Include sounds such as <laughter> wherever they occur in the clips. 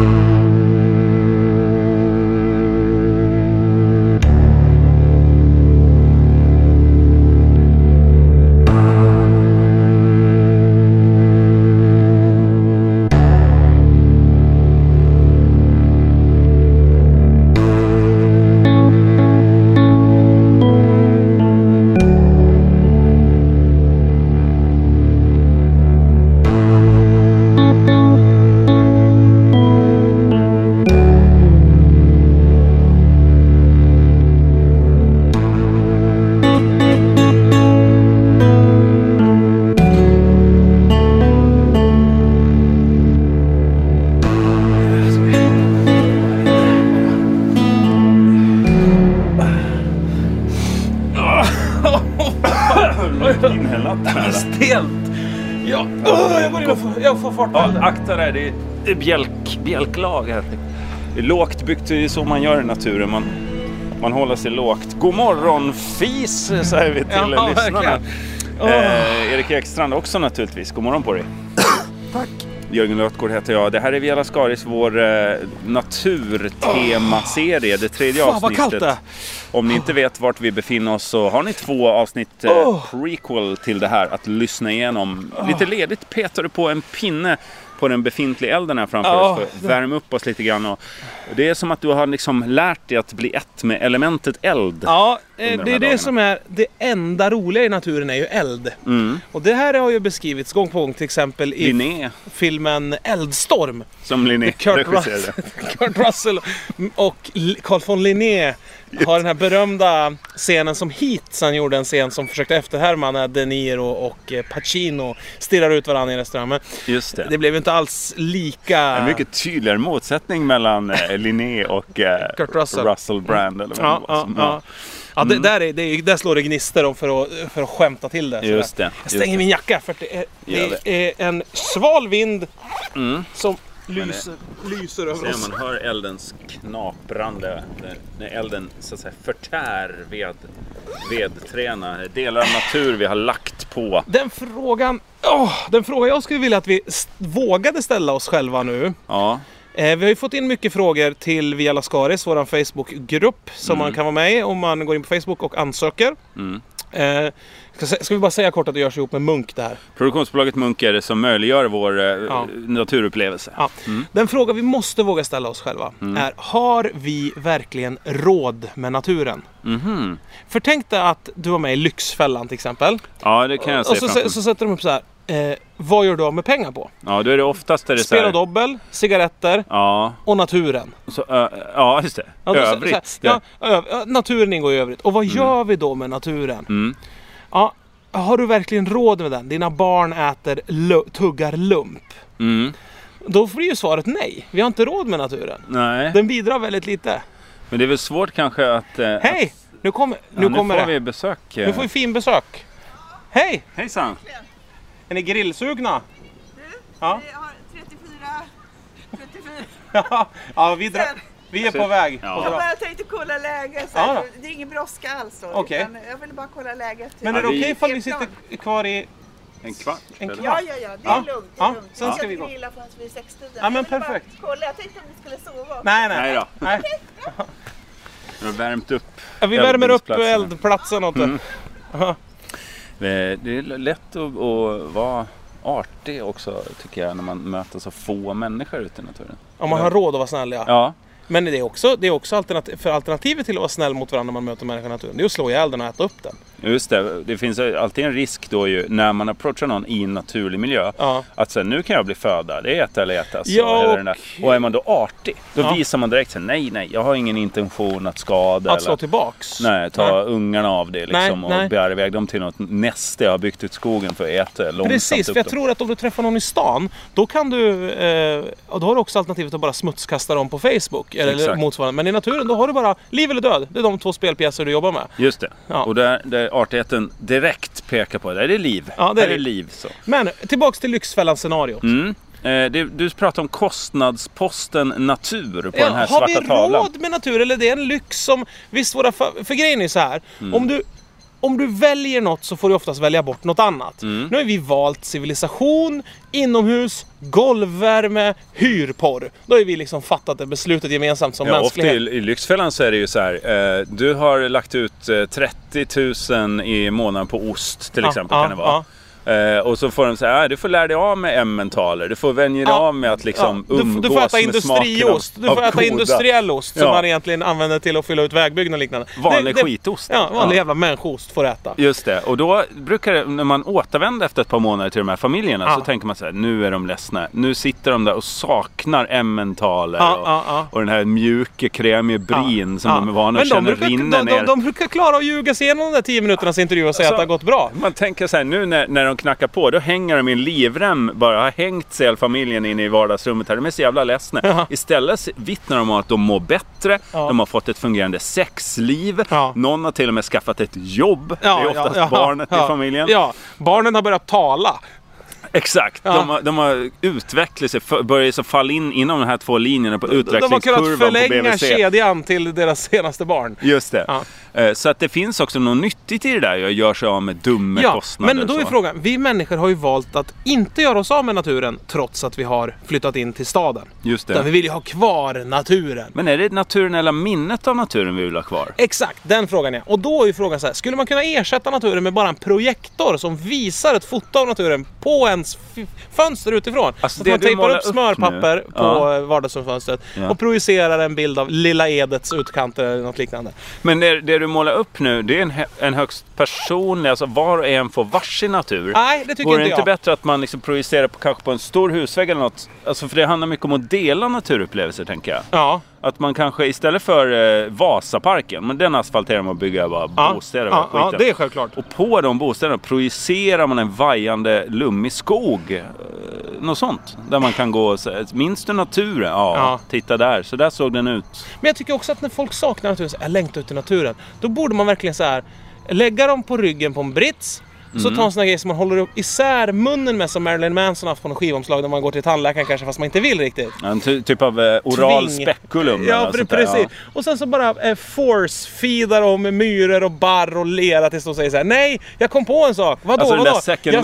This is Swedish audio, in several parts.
you. Där, det är, bjälk, bjälklag här. Det är lågt byggt, det är så man gör i naturen. Man, man håller sig lågt. God morgon fis säger vi till Ja, lyssnarna. verkligen. Eh, Erik Ekstrand också naturligtvis. God morgon på dig. <coughs> Tack. Jörgen Lötgård heter jag. Det här är Via Lascaris, vår eh, naturtemaserie. Det tredje Fan, vad avsnittet. kallt det är. Om ni inte vet vart vi befinner oss så har ni två avsnitt eh, prequel till det här att lyssna igenom. Lite ledigt petar du på en pinne på den befintliga elden här framför Ja, oss för att värma upp oss lite grann. Och det är som att du har liksom lärt dig att bli ett med elementet eld. Ja, det här är det som är det enda roliga i naturen är ju eld. Mm. Och det här har ju beskrivits gång på gång till exempel i Linné, filmen Eldstorm. som Linné Kurt. Russell, <laughs> Kurt Russell och Carl von Linné har den här berömda scenen som Heat han gjorde en scen som försökte efterhärma när De Niro och eh, Pacino stirrar ut varandra i restaurangen. Just det. det blev ju inte alls lika... En mycket tydligare motsättning mellan eh, Linné och eh, Kurt Russell. Brand. Eller vad Ja, det var ja, som- ja. Ja det, där, är, det är, där slår det gnister om för att, för att skämta till det. Just det. Jag just stänger det. min jacka för det är, det är en sval vind Mm. som lyser, lyser över oss. man hör eldens knaprande när, när elden så att säga förtär ved, vedträna. Delar av natur vi har lagt på. Den frågan, åh, den fråga jag skulle vilja att vi vågade ställa oss själva nu. Ja, Eh, vi har ju fått in mycket frågor till Via Lascaris, vår Facebookgrupp som man kan vara med i om man går in på Facebook och ansöker. Mm. Eh, ska, vi bara säga kort att det görs ihop med Munk det här. produktionsbolaget Munk är det som möjliggör vår eh, Ja. naturupplevelse. Ja. Den fråga vi måste våga ställa oss själva är Har vi verkligen råd med naturen? Mhm. För tänk dig att du var med i Lyxfällan till exempel. Ja, det kan jag Och säga så, framför så, så sätter de upp så här. Eh, vad gör du av med pengar på? Ja, då är det oftast det så Spela här. dobbel, cigaretter Ja, och naturen. så, ö, ja, just det. Ja, då- så- Övrigt. så här, ja, naturen ingår i övrigt. Och vad gör vi då med naturen? Mm. Ja, har du verkligen råd med den? Dina barn äter tuggar lump. Mm. Då blir ju svaret nej. Vi har inte råd med naturen. Nej, Den bidrar väldigt lite. men det är väl svårt kanske att... eh, Hej! Nu kommer, Ja, nu nu kommer får det. vi besök. eh. Nu får vi fin besök. Hej! Hejsan! Är ni grillsugna? Ja. Vi har 34, 34. <laughs> Ja, ja vi, dra, vi är på väg. Ja. Jag bara tänkte kolla läget. Så Ja här, det är ingen brådska alls. då, utan Jag ville bara kolla läget. Men är det vi- okej ifall vi sitter kvar i... En kvart? En kvart. Ja, ja, ja. Det är Ja. lugnt. Det är Ja, lugnt. sen Vi ska vi gå. grilla förrän vid sextiden. Ja, men perfekt. Kolla. Jag tänkte om ni skulle sova. Nej, nej. Nej då. nej. <laughs> Vi har värmt upp. Ja, Vi värmer upp eldplatsen åt det. Mm. Det är lätt att, att vara artig också tycker jag när man möter så få människor ute i naturen. Om man har råd att vara snäll ja. Ja, Men det är också, det är också alternativ, för alternativet till att vara snäll mot varandra när man möter människan i naturen. Det är att slå ihjäl den och äta upp den. just det. Det finns alltid en risk då ju när man approachar någon i en naturlig miljö. Ja. Att säga nu kan jag bli föda, det är äta eller ätas. Ja, eller och- och är man då artig, då Ja. visar man direkt så nej, nej, jag har ingen intention att skada. Att slå eller, tillbaks. nej, ta ungarna av det liksom Nej, nej. och bära iväg dem till något näste jag har byggt ut skogen för att äta långsamt Precis, för jag dem. tror att om du träffar någon i stan då kan du, eh, då har du också alternativet att bara smutskasta dem på Facebook eller Exakt. motsvarande. Men i naturen då har du bara liv eller död. Det är de två spelpjäser du jobbar med. Just det. Ja. Och där, där artigheten direkt pekar på, där är det liv. Ja, det är där är det. liv. Så. Men tillbaks till Lyxfällan-scenariot. Mm. Eh, det, du pratar om kostnadsposten natur på den här har vi svarta tavlan. råd med natur eller är det en lyx som... Visst, våra fa- för grejen är så här. Mm. Om du om du väljer något så får du oftast välja bort något annat. Mm. Nu har vi valt civilisation, inomhus, golvvärme, hyrporr. Då har vi liksom fattat det beslutet gemensamt som Ja, ofta mänsklighet. i, i Lyxfällan så är det ju så här. Eh, du har lagt ut eh, 30 000 i månaden på ost till exempel. ja, kan det vara. Eh, och så får de säga, ah, du får lära dig av med emmentaler. Du får vänja dig Ja, av med att liksom Ja, du, umgås du får äta med smaken industriost. av- Du får av äta goda- industriell ost som Ja. man egentligen använder till att fylla ut vägbyggen och liknande. Vanlig Det- det- skitost. Ja, vanlig Ja. jävla människoost får du äta. Just det, och då brukar det, när man återvänder efter ett par månader till de här familjerna Ja. så tänker man så här, nu är de ledsna. Nu sitter de där och saknar emmentaler Ja, och, ja, ja. och den här mjuka kremiga brin som Ja. de är vana Men att de känna brukar, rinner de, ner. de, de brukar klara att ljuga sig igenom de där 10 minuternas intervju och säga Så- att det har gått bra. Man tänker så här, nu när, när de knackar på, då hänger de i en livrem, bara har hängt sig hela familjen inne i vardagsrummet här. De är så jävla ledsna. Ja. Istället vittnar de om att de mår bättre, Ja. de har fått ett fungerande sexliv, Ja. någon har till och med skaffat ett jobb. det är oftast barnet i familjen. Ja, barnen har börjat tala. Exakt, Ja. de, har, de har utvecklat sig, börjat så falla in inom de här två linjerna på De har kunnat utvecklingskurvan på förlänga BVC. kedjan till deras senaste barn. Just det. Ja. Eh, Så att det finns också något nyttigt i det där, jag gör sig av med dumma Ja, kostnader. men då är frågan. Vi människor har ju valt att inte göra oss av med naturen trots att vi har flyttat in till staden. Just det. Utan vi vill ju ha kvar naturen. Men är det naturen eller minnet av naturen vi vill ha kvar? Exakt, den frågan är. Och då är ju frågan så här, skulle man kunna ersätta naturen med bara en projektor som visar ett foto av naturen på ens f- fönster utifrån? Alltså, det man tejpar upp smörpapper nu. på Ja. ja. vardagsrumsfönstret Ja. och projicerar en bild av Lilla Edets utkanter eller något liknande. Men det, det du målar upp nu, det är en, en högst personlig, alltså var och en får varsin natur. Nej, det tycker Vore det inte inte jag. bättre att man liksom projicerar på, kanske på en stor husvägg eller något? Alltså för det handlar mycket om att dela naturupplevelser tänker jag. Ja, Att man kanske istället för eh, Vasaparken, men den asfalterar man och bygger bara ja, bostäder och ja, ja, det är självklart. Och på de bostäderna projicerar man en vajande lummig skog. Eh, något sånt. Där man kan gå och säga, minns du naturen? Ja, Ja. titta där. Så där såg den ut. Men jag tycker också att när folk saknar naturen, så här, jag längtar ut i naturen. Då borde man verkligen så här lägga dem på ryggen på en brits. Så Mm. ta en sån här grej som man håller upp isär munnen med som Marilyn Manson haft på något skivomslag när man går till tandläkaren kanske fast man inte vill riktigt. Ja, En ty- typ av eh, oral Tving. spekulum. Ja, pre- sånt där, precis. Och sen så bara eh, force-feedar med myror och barr och lera tills de säger så här: Nej, jag kom på en sak. Vadå, Alltså, vadå? jag saknar ju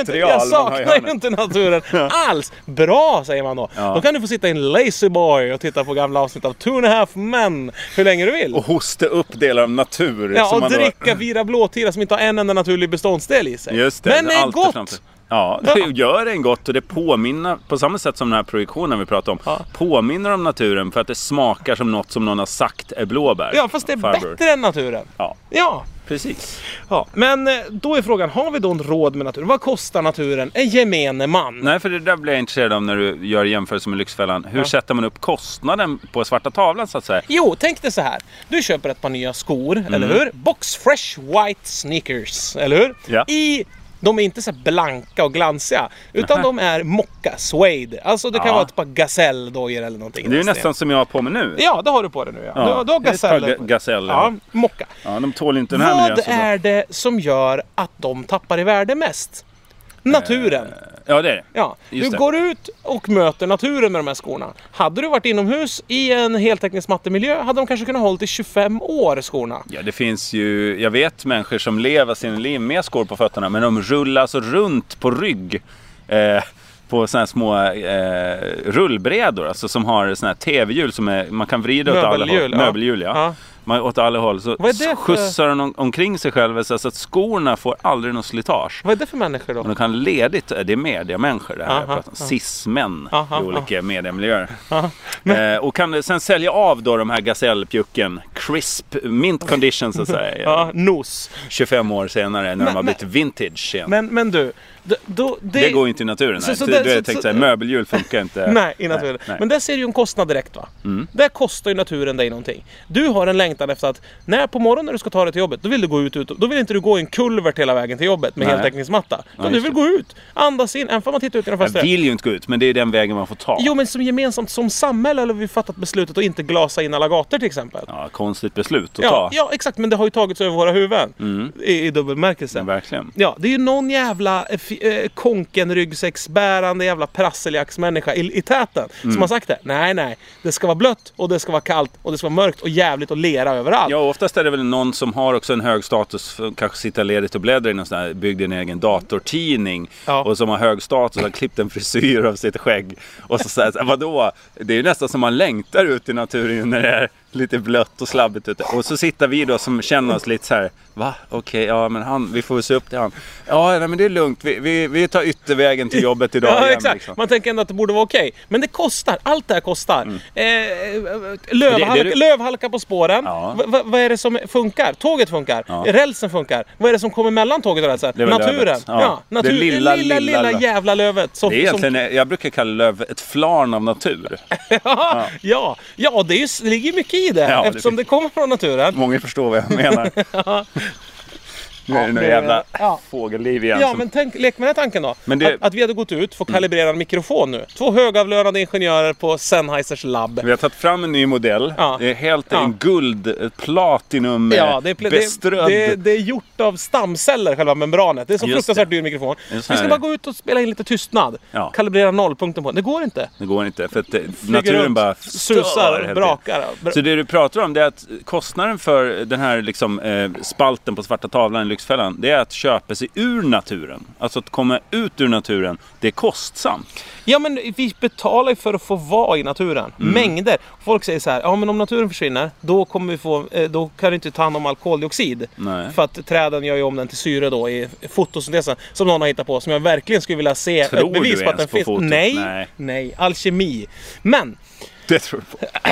inte, jag saknar ju handen." inte naturen <laughs> alls. Bra, säger man då. Ja. Då kan du få sitta i en lazy boy och titta på gamla avsnitt av Two and a half men hur länge du vill. Och hosta upp delar av natur. Ja, och man då- dricka fyra blåtira som inte har en enda naturlig beståndsdel i sig. Just det, Men det är gott! Ja, <laughs> det gör en gott och det påminner, på samma sätt som den här projektionen vi pratade om, Ja. påminner om naturen för att det smakar som något som någon har sagt är blåbär. Ja, fast det är Farbror. bättre än naturen. Ja, Ja. Precis. ja. Men eh, då är frågan, har vi då en råd med naturen? Vad kostar naturen? En gemene man? Nej, för det där blir jag intresserad av när du gör jämförelse med Lyxfällan. Hur sätter man upp kostnaden på svarta tavlan så att säga? Jo, tänk dig så här. Du köper ett par nya skor, Mm. eller hur? Box Fresh White Sneakers, eller hur? Ja. I de är inte så blanka och glansiga. Utan de är mocka suede. Alltså det kan Ja. vara ett par gazelledojor eller någonting. Det är ju nästan som jag har på mig nu. Ja, det har du på dig nu ja. Ja, du, har- du har gazeller. ga- gazeller. Ja, mocka. Ja, de tål inte den här Vad miljön bra. är det som gör att de tappar i värde mest? Naturen. Ja, det är det. Ja, Eh, just du det. går ut och möter naturen med de här skorna. Hade du varit inomhus i en heltäckningsmattemiljö hade de kanske kunnat hålla i 25 år skorna. Ja, det finns ju, jag vet människor som lever sin liv med skor på fötterna, men de rullar alltså runt på rygg. Eh, på sådana här små eh, rullbrädor, alltså som har sådana här tv-hjul som är, man kan vrida åt alla håll. Möbelhjul, ja. Möbelhjul, ja. Ja. Man, åt alla håll. Så Vad är det för- skjutsar de om, omkring sig själva så att skorna får aldrig något slitage. Vad är det för människor Och då? de kan ledigt, det är mediamänniskor det här jag Aha, pratar om. Cis-män Aha, i olika mediamiljöer. Ja. Eh, och kan sen sälja av då de här gasellpjucken, crisp, mint condition så att säga. <laughs> Ja, nos. 25 år senare när de Men- har men- blivit vintage igen. Men, men du, då, det, det går inte i naturen. Så- Nej. så Så, det- du har så- tänkt så- såhär, möbelhjul funkar inte. <laughs> Nej, i naturen. nej. Men där ser du ju en kostnad direkt va? Mm. Där kostar ju naturen dig någonting. Du har en längtan efter att när på morgonen när du ska ta dig till jobbet, då vill du gå ut, ut då vill inte du gå i en kulvert hela vägen till jobbet med Nej. heltäckningsmatta. Utan du vill det. gå ut, andas in, även om man tittar ut genom Jag fönstret. vill ju inte gå ut, men det är den vägen man får ta. Jo men som gemensamt som samhälle har vi fattat beslutet att inte glasa in alla gator till exempel. Ja, konstigt beslut att Ja, ta. ja, exakt. Men det har ju tagits över våra huvuden. Mm. I, i dubbelmärkelse. Men verkligen. Ja, det är ju någon jävla eh, fi- eh, konken-ryggsäcksbärande jävla prasseljacksmänniska i, i täten Mm. som har sagt det. Nej, nej. Det ska vara blött och det ska vara kallt och det ska vara mörkt och jävligt och lera överallt. Ja, oftast är det väl någon som har också en hög status, kanske sitta ledigt och bläddra i någon sån här, byggd en egen datortidning. Ja. Och som har hög status, har klippt en frisyr av sitt skägg. Och så säger vadå? Det är ju nästan som man längtar ut i naturen när det är lite blött och slabbigt ute. Och så sitter vi då som känner oss lite så här, va? Okej, ja men han, vi får se upp till han. Ja, nej men det är lugnt, vi, vi, vi tar yttervägen till jobbet idag <laughs> Ja, igen. exakt. liksom. Man tänker ändå att det borde vara okej. Men det kostar. Allt det här kostar. Eh, lövhalka, Mm. Det- det- lövhalka på spåren. Ja. Va- va- vad är det som funkar? Tåget funkar. Ja. Rälsen funkar. Vad är det som kommer mellan tåget och rälsen? Det Naturen. Ja. Ja. Det natur, lilla, lilla, lilla, lilla- jävla lövet. Som, Det är egentligen, som, jag brukar kalla löv ett flarn av natur. <laughs> ja, ja, ja, det, är ju, det ligger mycket i det. Ja, det eftersom finns- det kommer från naturen. Många förstår vad jag menar. <laughs> Nu är det något jävla ja. fågelliv igen. Ja, men tänk, lek med den tanken då. Det-. Att, att vi hade gått ut, fått kalibrera en mikrofon nu. Två högavlönade ingenjörer på Sennheisers labb. Vi har tagit fram en ny modell. Ja. Det är helt Ja. en guld, platinum Ja, det är, beströdd. det, det, det är gjort av stamceller, själva membranet. Det är så Just fruktansvärt dyr mikrofon. Vi ska bara gå ut och spela in lite tystnad. Kalibrera nollpunkten på den. Det går inte. Det går inte för att naturen runt, bara stör susar, brakar. Så det du pratar om det är att kostnaden för den här liksom, eh, spalten på svarta tavlan Lyxfällan det är att köpa sig ur naturen. Alltså att komma ut ur naturen, det är kostsamt. Ja men vi betalar ju för att få vara i naturen. Mm. Mängder. Folk säger så här, ja men om naturen försvinner, då kommer vi få, eh, då kan du inte ta hand om all koldioxid. Nej. För att träden gör ju om den till syre då i fotosyntesen. Som någon har hittat på, som jag verkligen skulle vilja se Tror ett bevis du på att den på finns. fotot? Nej, Nej. nej, alkemi. Men, Det tror du på. <laughs>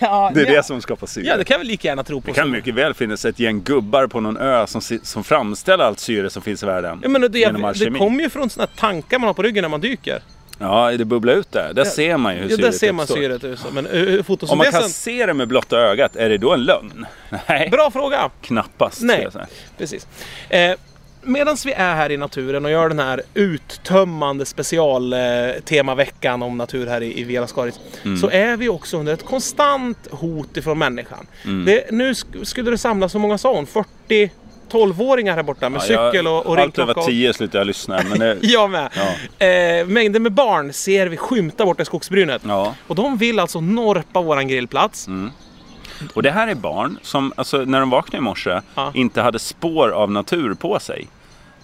ja, Det är ja. det som skapar syre. Ja, det kan jag väl lika gärna tro på. Det kan mycket väl finnas ett gäng gubbar på någon ö som, som framställer allt syre som finns i världen. Ja, men det, genom det kommer ju från här tankar man har på ryggen när man dyker. Ja, det bubblar ut där. Där ser man ju hur Ja, där syret ser man uppstår. syret. ut. Men uh, Om man fotosyntesen... kan se det med blotta ögat, är det då en lögn? <laughs> Nej, Bra fråga! knappast. Nej, jag säga. precis. Eh, Medan vi är här i naturen och gör den här uttömmande specialtemaveckan om natur här i, i Via Lascaris. Mm. Så är vi också under ett konstant hot ifrån människan. Mm. Det, nu sk- skulle det samlas, så många hon? 40 12-åringar här borta med Ja, cykel och, och Allt över ringklocka. och- tio slutar jag lyssna. Men det, <laughs> Jag med. Ja. Eh, mängder med barn ser vi skymta borta i skogsbrynet. ja. Och de vill alltså norpa våran grillplats. Och det här är barn som, alltså, när de vaknade i morse, Ja. inte hade spår av natur på sig.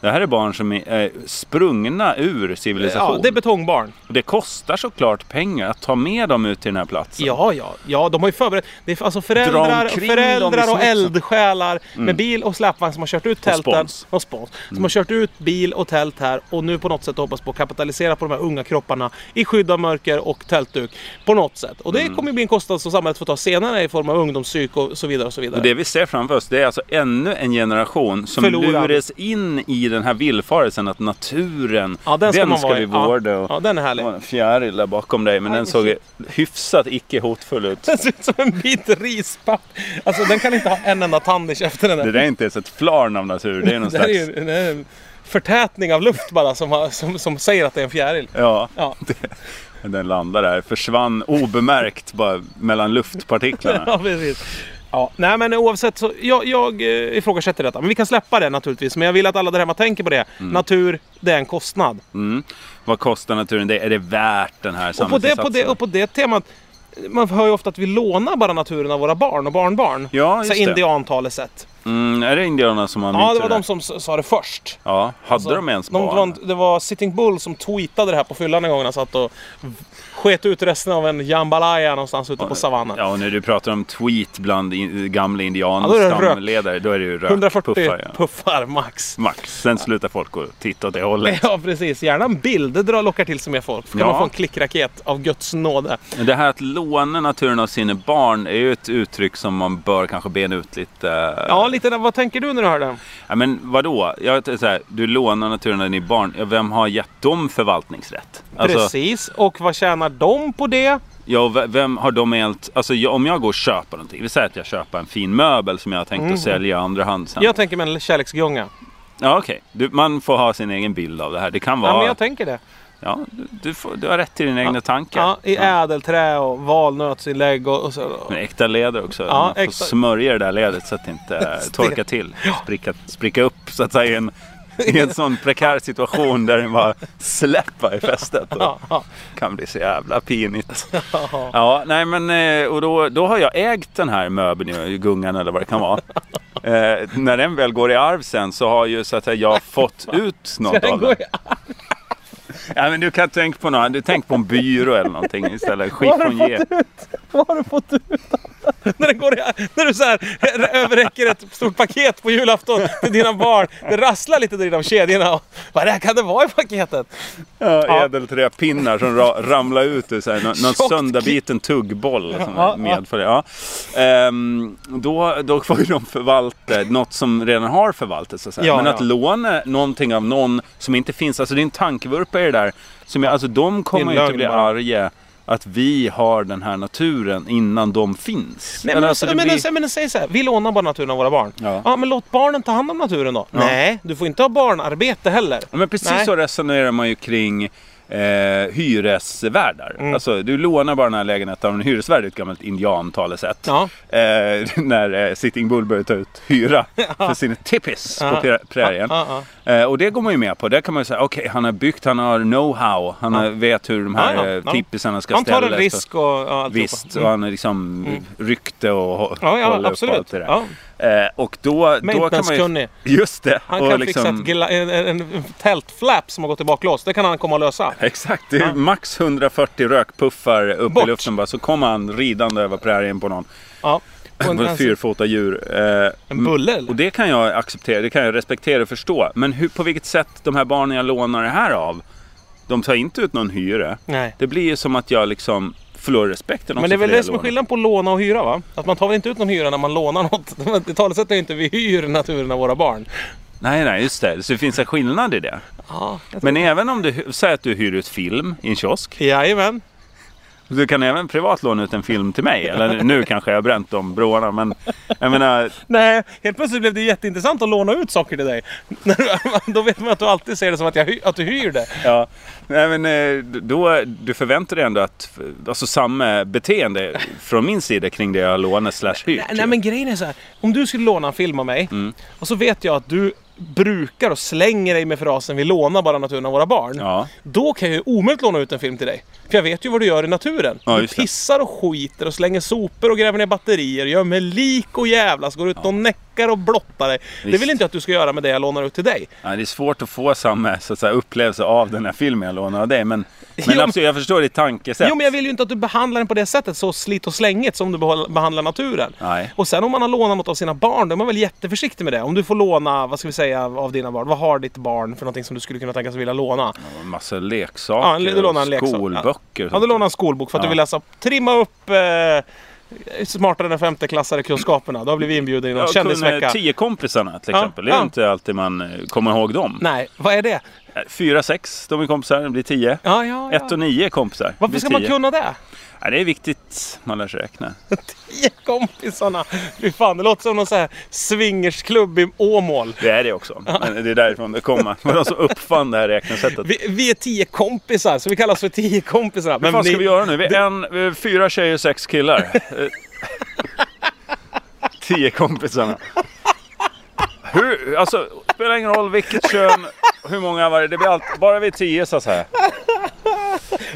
Det här är barn som är sprungna ur civilisation. Ja, det är betongbarn. Och det kostar såklart pengar att ta med dem ut till den här platsen. Ja, ja, ja, de har ju förberett. Det är alltså Dra föräldrar, föräldrar och eldsjälar med bil och släpvagn som har kört ut tälten. spons. Och spons. Som har kört ut bil och tält här och nu på något sätt hoppas på att kapitalisera på de här unga kropparna i skydd av mörker och tältduk. På något sätt. Och det Mm. kommer bli en kostnad som samhället får ta senare i form av ungdomspsyk och så vidare. Och så vidare. Och det vi ser framför oss det är alltså ännu en generation som Förlorad. luras in i den här villfarelsen att naturen, ja, den ska den ska vi i. Ja. vårda. Och, Ja, den är det härlig. var en fjäril där bakom dig men Aj, den såg hyfsat icke hotfull ut. Den ser ut som en bit rispapp. Alltså den kan inte ha en enda tand i käften den där. Det där är inte ens ett flarn av natur, det är någon <laughs> Det här är slags... ju förtätning av luft bara som, har, som, som säger att det är en fjäril. Ja, Ja. <laughs> den landar där, försvann obemärkt bara mellan luftpartiklarna. <laughs> Ja, precis. Ja, nej men oavsett så, jag, jag eh, ifrågasätter detta. Men vi kan släppa det naturligtvis. Men jag vill att alla där hemma tänker på det. Natur, det är en kostnad. Mm. Vad kostar naturen det? Är det värt den här Och på, det, på, det, samhällsinsatsen? och på det temat, man hör ju ofta att vi lånar bara naturen av våra barn och barnbarn. Ja, så just det. indiantalesätt. Mm, är det indianerna som har Ja, myntat det var de som sa det först. Ja, hade Alltså, de ens de, barn? det, en- det var Sitting Bull som tweetade det här på fyllan en gång. när Han satt och sket ut resten av en jambalaya någonstans ute på savannen. Ja, och när du pratar om tweet bland in, gamla Ja, då är det indianstamledare, ju rök. 140 puffar, ja. puffar max. Max. Sen slutar folk att titta åt det hållet. Ja, precis. Gärna en bild. Det drar, lockar till sig mer folk. Kan Ja. man få en klickraket av Guds nåde. Det här att låna naturen av sina barn är ju ett uttryck som man bör kanske bena ut lite. Ja, lite. Vad tänker du när du hör det? Ja, men vadå? Jag så här, du lånar naturen av dina barn. Vem har gett dem förvaltningsrätt? Alltså, Precis. Och vad tjänar de på det? Ja, vem har de helt... Alltså jag, om jag går och köper någonting. Vi säger att jag köper en fin möbel som jag har tänkt att sälja i andra hand sen. Ja, Jag tänker med en kärleksgunga. ja okej. Du, Man får ha sin egen bild av det här. Det kan Ja, men vara... jag tänker det. Ja, du, du, får, du har rätt till dina egna tankar. Ja, I ädelträ och valnötsinlägg och, och så. Men äkta läder också. Ja, Man får äkta- smörja det där lädret så att det inte <laughs> torkar till. Spricka, spricka upp så att säga en, <laughs> i en sån prekär situation där den bara släpper i fästet. Ja. kan bli så jävla pinigt. <laughs> Ja, nej men eh, och då, då har jag ägt den här möbeln, gungan eller vad det kan vara. <laughs> Eh, när den väl går i arv sen så har ju så att jag fått ut något av den. Ja, men du kan tänka på något, du tänk på en byrå eller någonting istället. Vad har du fått ut? <laughs> när, det går i, när du så här överräcker ett stort paket på julafton till dina barn. Det rasslar lite där i de kedjorna. Och, vad det här kan det vara i paketet? Ja, ädelträpinnar som ra, ramlar ut ur så här, någon, någon sönderbiten tuggboll som Ja, medför det. Ja. Ehm, då, då får ju de förvalta något som redan har förvaltats. Så att säga. Ja, Men att ja. låna någonting av någon som inte finns, alltså det är en tankevurpa i det där. Som jag, alltså de kommer är ju inte bli bara. arga att vi har den här naturen innan de finns. Nej, men, alltså, men, blir- men, säg så här, vi lånar bara naturen av våra barn. Ja. men låt barnen ta hand om naturen då. Nej, du får inte ha barnarbete heller. Ja, men precis Nej. så resonerar man ju kring eh, hyresvärdar. Mm. Alltså, du lånar bara den här lägenheten av en hyresvärd, ett gammalt indiantalesätt. Ja. Eh, <laughs> när eh, Sitting Bull börjar ta ut hyra <laughs> för sina tippis på prä- prärien. Eh, och det går man ju med på. Där kan man ju säga, okej han har byggt, han har know-how, han har, vet hur de här Ja, ja, tippisarna ska Han tar ställas. en risk och ja, alltihopa. Visst, och han är liksom rykte och Ja, ja håller absolut. allt det där. Eh, och då, då kan man ju... Just det. Han kan liksom- fixa gla- en, en, en tältflap som har gått i baklås. Det kan han komma och lösa. <laughs> Exakt, det är Ja. max 140 rökpuffar upp Bort. i luften bara. Så kommer han ridande över prärien på någon Ja. <laughs> På ett fyrfota djur. Eh, en bulle eller? och det kan jag acceptera, det kan jag respektera och förstå. Men hur, på vilket sätt de här barnen jag lånar det här av, de tar inte ut någon hyra. Nej. Det blir ju som att jag liksom förlorar respekten också Men det är väl det som är skillnaden på att låna och hyra va? Att man tar väl inte ut någon hyra när man lånar något. <laughs> Det talesättet är ju inte vi hyr naturen av våra barn. Nej, nej, just det. Så det finns en skillnad i det. Ja, Men även om du, säg att du hyr ut film i en kiosk. Jajamän. Du kan även privat låna ut en film till mig. Eller nu kanske jag har bränt de broarna. Men jag menar, Nej, helt plötsligt blev det jätteintressant att låna ut saker till dig. <laughs> Då vet man att du alltid ser det som att, jag, att du hyr det. Ja, nej men eh, då, du förväntar dig ändå att, alltså samma beteende från min sida kring det jag har lånat slash hyrt. Nej, nej men grejen är så här. Om du skulle låna en film av mig Mm. och så vet jag att du brukar och slänger dig med frasen vi lånar bara naturen av våra barn. Ja, Då kan jag ju omöjligt låna ut en film till dig. För jag vet ju vad du gör i naturen. Ja, du pissar och skiter och slänger sopor och gräver ner batterier. Gör med lik och jävlas. Går ut och näckar och blottar dig. Det Visst. vill inte jag att du ska göra med det jag lånar ut till dig. nej, det är svårt att få samma så att säga, upplevelse av den här filmen jag lånar av dig. Men, men Jo, absolut, jag förstår ditt tankesätt. Jo men jag vill ju inte att du behandlar den på det sättet. Så slit och slängigt som du behandlar naturen. Nej. Och sen om man har lånat något av sina barn, då är man väl jätteförsiktig med det. Om du får låna, vad ska vi säga, av dina barn. Vad har ditt barn för någonting som du skulle kunna tänka sig vilja låna? En massa leksaker Ja, du lånar en och leksak. skolböcker. Ja, du lånar en skolbok för att Ja. du vill läsa, trimma upp eh, smartare än femteklassare kunskaperna. Då har blivit inbjuden i någon Ja, kändisvecka. tio kompisarna till Ja, exempel. Det är ja. inte alltid man eh, kommer ihåg dem. Nej, vad är det? Eh, Fyra, sex, de är kompisar, det blir tio. Ja, ja, Ett och ja. nio kompisar. Varför blir ska man kunna det? Ja, det är viktigt, man lär sig räkna. <laughs> Tio kompisarna! Fy fan, det låter som någon sån här swingersklubb i Åmål. Det är det också. Men det är därifrån det kommer. Det var de som uppfann det här räknesättet. Vi, vi är tio kompisar, så vi kallas för tio kompisar. Vad fan ska vi göra nu? Vi är, en, vi är fyra tjejer och sex killar. <laughs> Tio kompisarna. Hur, alltså, spelar ingen roll vilket kön, hur många var det? Det blir allt, bara vi är tio så att säga.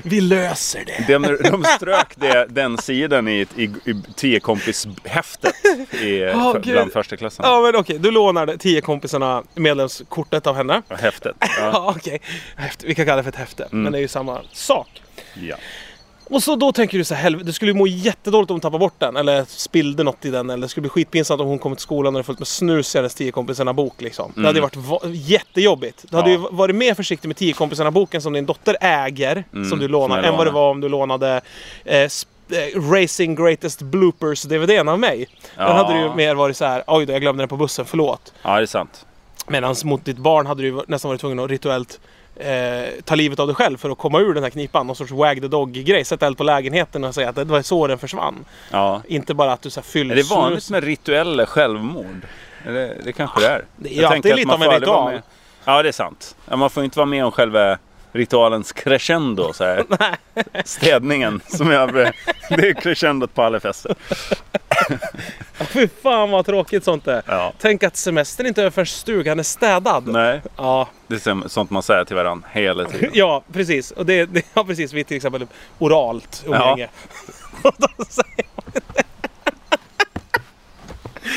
Vi löser det. De, de strök det, den sidan i, i, i tiokompishäftet i, Åh, för, bland första klassen. Ja men okej, du lånar tio kompisarna medlemskortet av henne. Häftet. Ja, <laughs> Ja. okej. Häfte. Vi kan kalla det för ett häfte, men det är ju samma sak. ja. Och så då tänker du så här, helvete, det skulle ju må jättedåligt om hon tappade bort den. Eller spillde något i den. Eller det skulle bli skitpinsamt om hon kom till skolan och det fullt med snus i hennes tio kompisarna bok liksom. Det hade ju varit va- jättejobbigt. Du hade Ja. ju varit mer försiktig med tio kompisarna boken som din dotter äger. Som du lånar. än vad det var om du lånade eh, eh, Racing Greatest Bloopers DVDn av mig. Den Ja. hade du ju mer varit så här, oj då jag glömde den på bussen, förlåt. ja, det är sant. Medan mot ditt barn hade du nästan varit tvungen att rituellt eh, ta livet av dig själv för att komma ur den här knipan. Någon sorts wag the dog-grej. Sätta eld på lägenheten och säga att det var så den försvann. Ja. Inte bara att du så här fyller Är det vanligt med rituella självmord? Det, det kanske det är. Det är Jag lite av en ritual. med- Ja, det är sant. Man får inte vara med om själva ritualens crescendo så här. <laughs> Städningen som jag, det är crescendot på alla fester. Fy fan vad tråkigt sånt är. Ja. Tänk att semestern inte är över förrän stugan är städad. Nej, Ja, det är sånt man säger till varandra hela tiden. ja, precis. Och det, det ja, precis. Vi till exempel oralt umgänge. <laughs> Och då säger man det.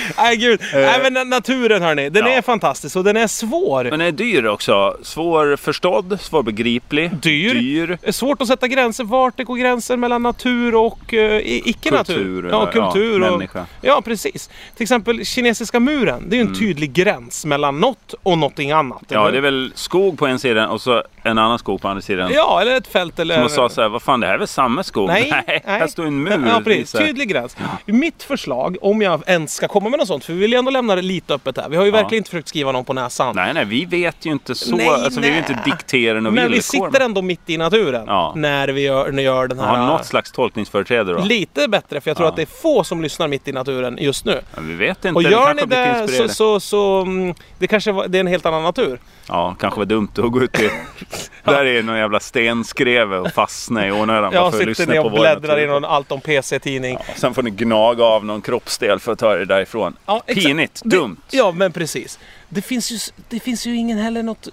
<laughs> Nej gud. Nej men na- naturen hörni. Den Ja. är fantastisk och den är svår. Men den är dyr också. Svårförstådd, svårbegriplig. Dyr. dyr. Det är svårt att sätta gränser. Vart det går gränsen mellan natur och uh, icke-natur? Kultur, Ja, kultur. ja, och, människa. ja, precis. Till exempel kinesiska muren. Det är ju en tydlig gräns mellan något och någonting annat. Mm. Ja, eller? det är väl skog på en sida och så en annan skog på andra sidan. Ja, eller ett fält eller... Som man sa så här, vad fan det här är väl samma skog? Nej, <laughs> nej. här står en mur. Ja, precis. Tydlig gräns. Mitt förslag, om jag ens ska komma med något sånt, för vi vill ju ändå lämna det lite öppet här. Vi har ju Ja. verkligen inte försökt skriva någon på näsan. Nej, nej, vi vet ju inte så. Nej, alltså, vi vill nej. inte diktera några Men vi sitter ändå mitt i naturen Ja. när vi gör, när vi gör den här... har något slags tolkningsföreträde då. Lite bättre, för jag tror Ja. att det är få som lyssnar mitt i naturen just nu. Men vi vet inte. Och gör ni det så, så, så mm, det kanske var, det är en helt annan natur. Ja, kanske var dumt att gå ut i... <laughs> Där är någon jävla stenskreve och fastna i onödan. att sitter på och bläddrar i någon Allt om PC-tidning. Ja, sen får ni gnaga av någon kroppsdel för att ta er därifrån. Ja, exakt. Pinigt, Det- dumt. Ja, men precis. Det finns, ju, det finns ju ingen heller något...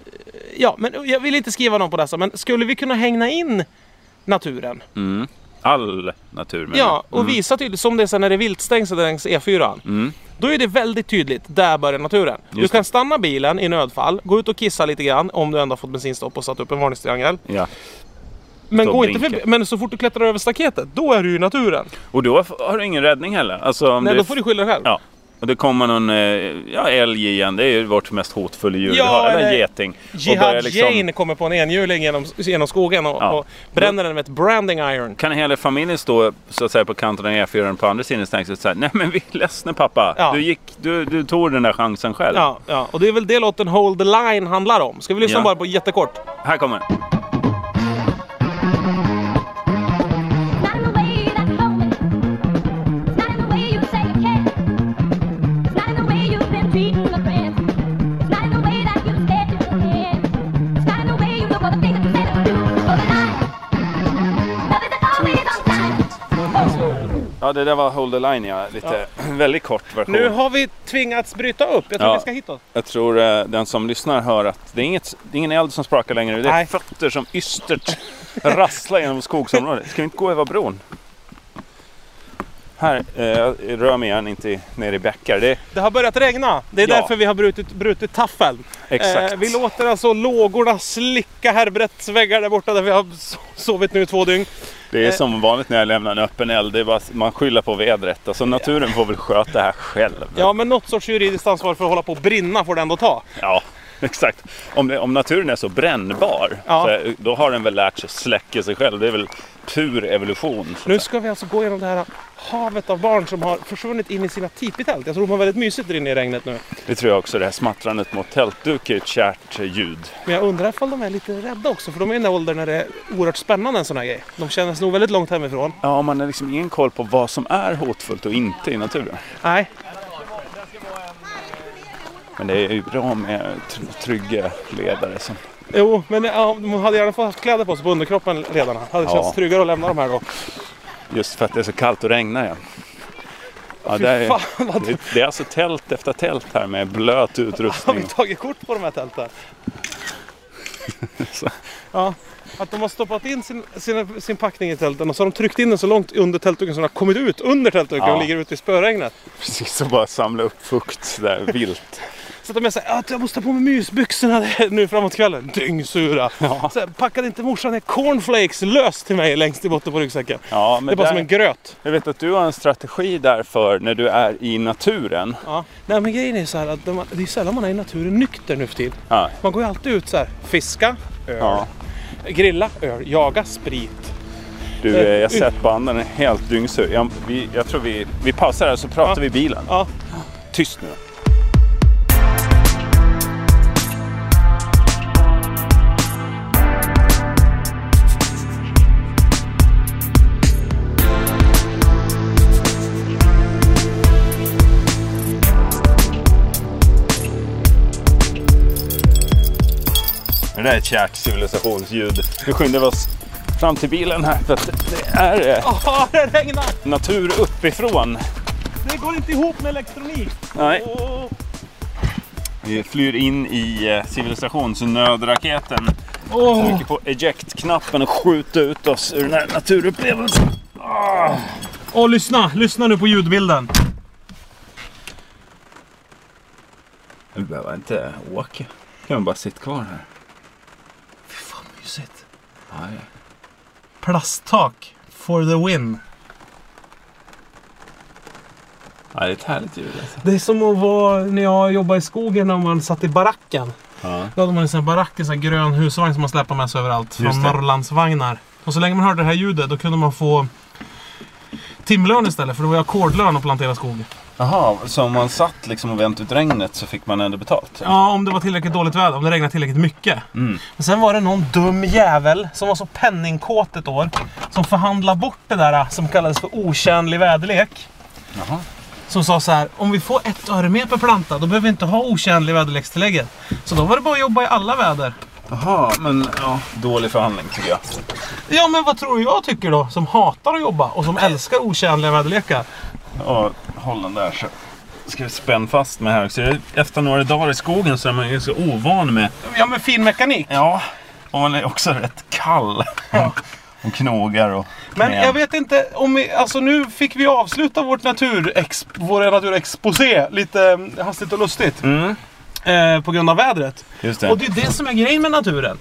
Ja, men jag vill inte skriva någon på dessa, men skulle vi kunna hängna in naturen? Mm. All natur menar Ja, och visa tydligt, som det är sen när det är viltstängsel längs E4. Mm. Då är det väldigt tydligt, där börjar naturen. Du Just kan det. stanna bilen i nödfall, gå ut och kissa lite grann om du ändå har fått bensinstopp och satt upp en varningstriangel. Ja. Men, gå inte förbi, men så fort du klättrar över staketet, då är du i naturen. Och då har du ingen räddning heller. Alltså, Nej, då får du skylla dig själv. Ja. Och det kommer någon eh, ja, älg igen. Det är ju vårt mest hotfulla djur. Ja, vi har, eller en geting. Jihad liksom- Jane kommer på en enhjuling genom, genom skogen och, Ja. och bränner den med ett branding iron. Kan hela familjen stå så att säga, på kanten av E4 på andra sidan stängslet och säga Nej men vi är ledsna pappa. Ja. Du, gick, du, du tog den där chansen själv. Ja, ja, och det är väl det låten Hold the Line handlar om. Ska vi lyssna bara på jättekort? Här kommer den. Ja det där var Hold the Line ja. Lite <clears throat> väldigt kort version. Nu har vi tvingats bryta upp. Jag tror Ja. vi ska hitåt. Jag tror eh, den som lyssnar hör att det är, inget, det är ingen eld som sprakar längre. Det är Nej. fötter som ystert <laughs> rasslar genom skogsområdet. Ska vi inte gå över bron? Här, eh, jag rör mig gärna inte ner i bäckar. Det Det har börjat regna. Det är Ja. därför vi har brutit, brutit taffeln. exakt. Eh, vi låter alltså lågorna slicka Herbretts väggar där borta där vi har so- sovit nu i två dygn. Det är Eh. som vanligt när jag lämnar en öppen eld. Det är bara, man skyller på vädret. Alltså naturen får väl sköta det här själv. Ja, men något sorts juridiskt ansvar för att hålla på och brinna får det ändå ta. Ja, <laughs> exakt. Om, om naturen är så brännbar, Ja. så, då har den väl lärt sig släcka sig själv. Det är väl pur evolution. Nu ska vi alltså gå igenom det här havet av barn som har försvunnit in i sina tipitält. Jag tror de har väldigt mysigt där inne i regnet nu. Det tror jag också. Det här smattrandet mot tältduk är ett kärt eh, ljud. Men jag undrar ifall de är lite rädda också, för de är i den åldern när det är oerhört spännande en sån här grej. De känner sig nog väldigt långt hemifrån. Ja, man har liksom ingen koll på vad som är hotfullt och inte i naturen. Nej, Men det är ju bra med tr- trygga ledare som... jo, men ja, de hade gärna fått haft kläder på sig på underkroppen, ledarna. Hade Ja. känts tryggare att lämna de här då. Just för att det är så kallt och regnar ja. Ja, det, är, fan, vad det, det är alltså tält efter tält här med blöt <laughs> Har vi utrustning. tagit kort på de här tälten? <laughs> Ja, att de har stoppat in sin, sin, sin packning i tälten och så har de tryckt in den så långt under tältduken så den har kommit ut under tältduken Ja. och ligger ute i spöregnet. Precis, så bara samla upp fukt där vilt. Så att de såhär, att jag måste ta på mig mysbyxorna <laughs> nu framåt kvällen. Dyngsura. Ja. Så här, packade inte morsan ner cornflakes löst till mig längst i botten på ryggsäcken? Ja, Det är bara där, som en gröt. jag vet att du har en strategi där för när du är i naturen. Ja. Nej men grejen är så här att de, det är sällan man är i naturen nykter nu för tiden. Ja, Man går ju alltid ut så här, fiska, öl, ja. grilla, öl, jaga, sprit. Du, eh, jag ser att banden är helt dyngsur. Jag, vi, jag tror vi, vi pausar här så pratar vi i bilen. Ja, Tyst nu. Det där är ett kärt civilisationsljud. Nu skyndar vi oss fram till bilen här för att det är eh, Åh, det regnar! natur uppifrån. Det går inte ihop med elektronik. Nej. Vi flyr in i eh, civilisationsnödraketen. Åh. Trycker på eject-knappen och skjuter ut oss ur den här naturupplevelsen. Åh, lyssna! Lyssna nu på ljudbilden. Vi behöver inte åka. Kan vi bara sitta kvar här. Mysigt. Ja. Plasttak for the win. ja det är ett härligt ljud alltså. Det är som att vara när jag jobbade i skogen när man satt i baracken. Ja. Då hade man en sån här barack, en sån här grön husvagn som man släpper med sig överallt. Från. Norrlandsvagnar. Och så länge man hörde det här ljudet då kunde man få timlön istället. För det var ju ackordlön att plantera skog. Jaha, så om man satt liksom och väntade ut regnet så fick man ändå betalt? Ja, om det var tillräckligt dåligt väder. Om det regnade tillräckligt mycket. Mm. Men sen var det någon dum jävel som var så penningkåt ett år. Som förhandlade bort det där som kallades för otjänlig väderlek. Jaha. Som sa så här, om vi får ett öre mer per planta, då behöver vi inte ha otjänlig väderlekstillägget. Så då var det bara att jobba i alla väder. Jaha, men ja, dålig förhandling tycker jag. Ja, men vad tror du jag tycker då? Som hatar att jobba och som älskar otjänliga väderlekar. Ja, håll den där så ska vi spänna fast mig här. Så efter några dagar i skogen så är man ju så ovan med... Ja, men fin mekanik. Ja, och man är också rätt kall. <laughs> Och knogar och Men knän. jag vet inte om vi, alltså nu fick vi avsluta vårt naturexp, vår naturexposé lite eh, hastigt och lustigt. Mm, Eh, på grund av vädret. just det. Och det är det som är grejen med naturen.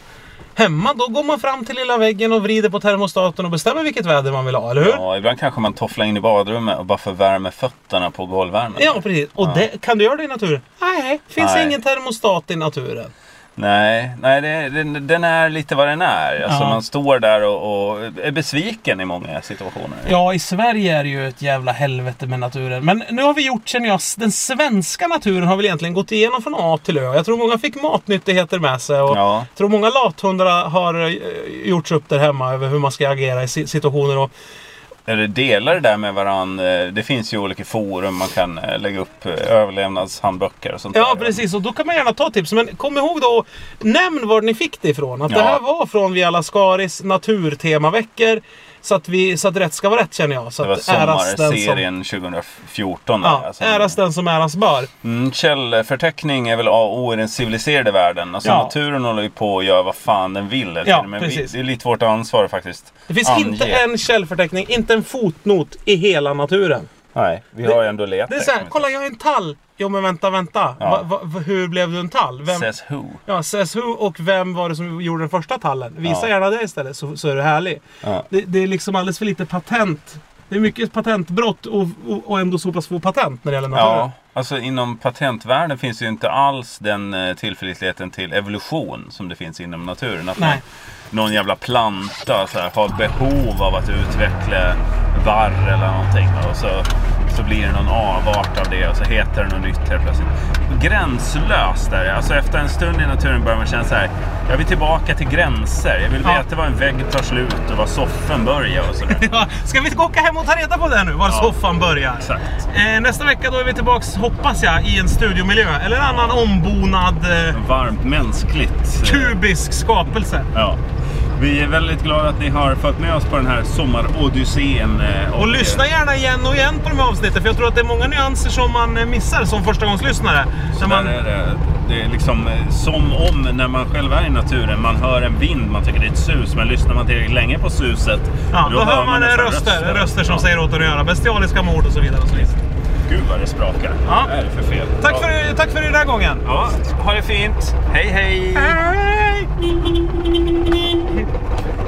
Hemma då går man fram till lilla väggen och vrider på termostaten och bestämmer vilket väder man vill ha, eller hur? Ja, ibland kanske man tofflar in i badrummet och bara förvärmer fötterna på golvvärmen. Ja, precis. Och det, kan du göra det i naturen? Nej, finns Nej. ingen termostat i naturen. Nej, nej det, den, är lite vad den är. Alltså Ja. man står där och, och är besviken i många situationer. Ja, i Sverige är det ju ett jävla helvete med naturen. Men nu har vi gjort, känner jag, den svenska naturen har väl egentligen gått igenom från A till Ö. Jag tror många fick matnyttigheter med sig. Och Ja. jag tror många lathundar har eh, gjorts upp där hemma över hur man ska agera i si- situationer. Och, Eller delar det där med varandra. Det finns ju olika forum man kan eh, lägga upp eh, överlevnadshandböcker och sånt ja, där. precis. Och då kan man gärna ta tips. Men kom ihåg då, nämn var ni fick det ifrån. Att det Ja. här var från Via Lascaris naturtemaveckor. Så att, vi, så att rätt ska vara rätt känner jag. Så Det var som, sommarserien 2014. där, ja, alltså. äras den som äras bör. Mm, källförteckning är väl A och O i den civiliserade världen. Alltså Ja. naturen håller ju på att göra vad fan den vill. Ja. Men vi, det är lite vårt ansvar faktiskt. Det finns Ange. inte en källförteckning, inte en fotnot i hela naturen. Nej, vi har ju ändå letat. Det är såhär, kolla jag har en tall. Jo men vänta, vänta. Ja. Va, va, hur blev du en tall? Vem, Says who. ja, says who och vem var det som gjorde den första tallen? Visa Ja. gärna det istället så, så är du härlig. Ja. Det, det är liksom alldeles för lite patent. Det är mycket patentbrott och, och, och ändå så pass få patent när det gäller naturen. Ja, alltså inom patentvärlden finns ju inte alls den eh, tillförlitligheten till evolution som det finns inom naturen. Att Nej. Någon jävla planta så här, har behov av att utveckla varr eller någonting. Och så, så blir det någon avart av det och så heter det något nytt helt plötsligt. Gränslöst är det. Alltså efter en stund i naturen börjar man känna så här. Jag vill tillbaka till gränser. Jag vill Ja. veta var en vägg tar slut och var soffan börjar och sådär. <laughs> Ja, ska vi åka hem och ta reda på det nu? Var Ja. soffan börjar? Exakt. Eh, nästa vecka då är vi tillbaks, hoppas jag, i en studiomiljö. Eller en annan ombonad eh, Varmt mänskligt. eh, kubisk skapelse. Ja. Vi är väldigt glada att ni har följt med oss på den här sommarodyssén. eh, Och lyssna gärna igen och igen på de här avsnitten. För jag tror att det är många nyanser som man eh, missar som förstagångslyssnare. Så man, är det, det är liksom eh, som om när man själv är i naturen, man hör en vind, man tycker det är ett sus. Men lyssnar man tillräckligt länge på suset, ja, då, hör man, eh, nästan röster, röster som Ja. säger åt en att göra. Bestialiska mord och så vidare. Och så vidare. Gud vad det sprakar. Ja. Vad är det för fel? Tack, ja. för, tack för den här gången. Ja, ha det fint. Hej hej! Hej! Okay.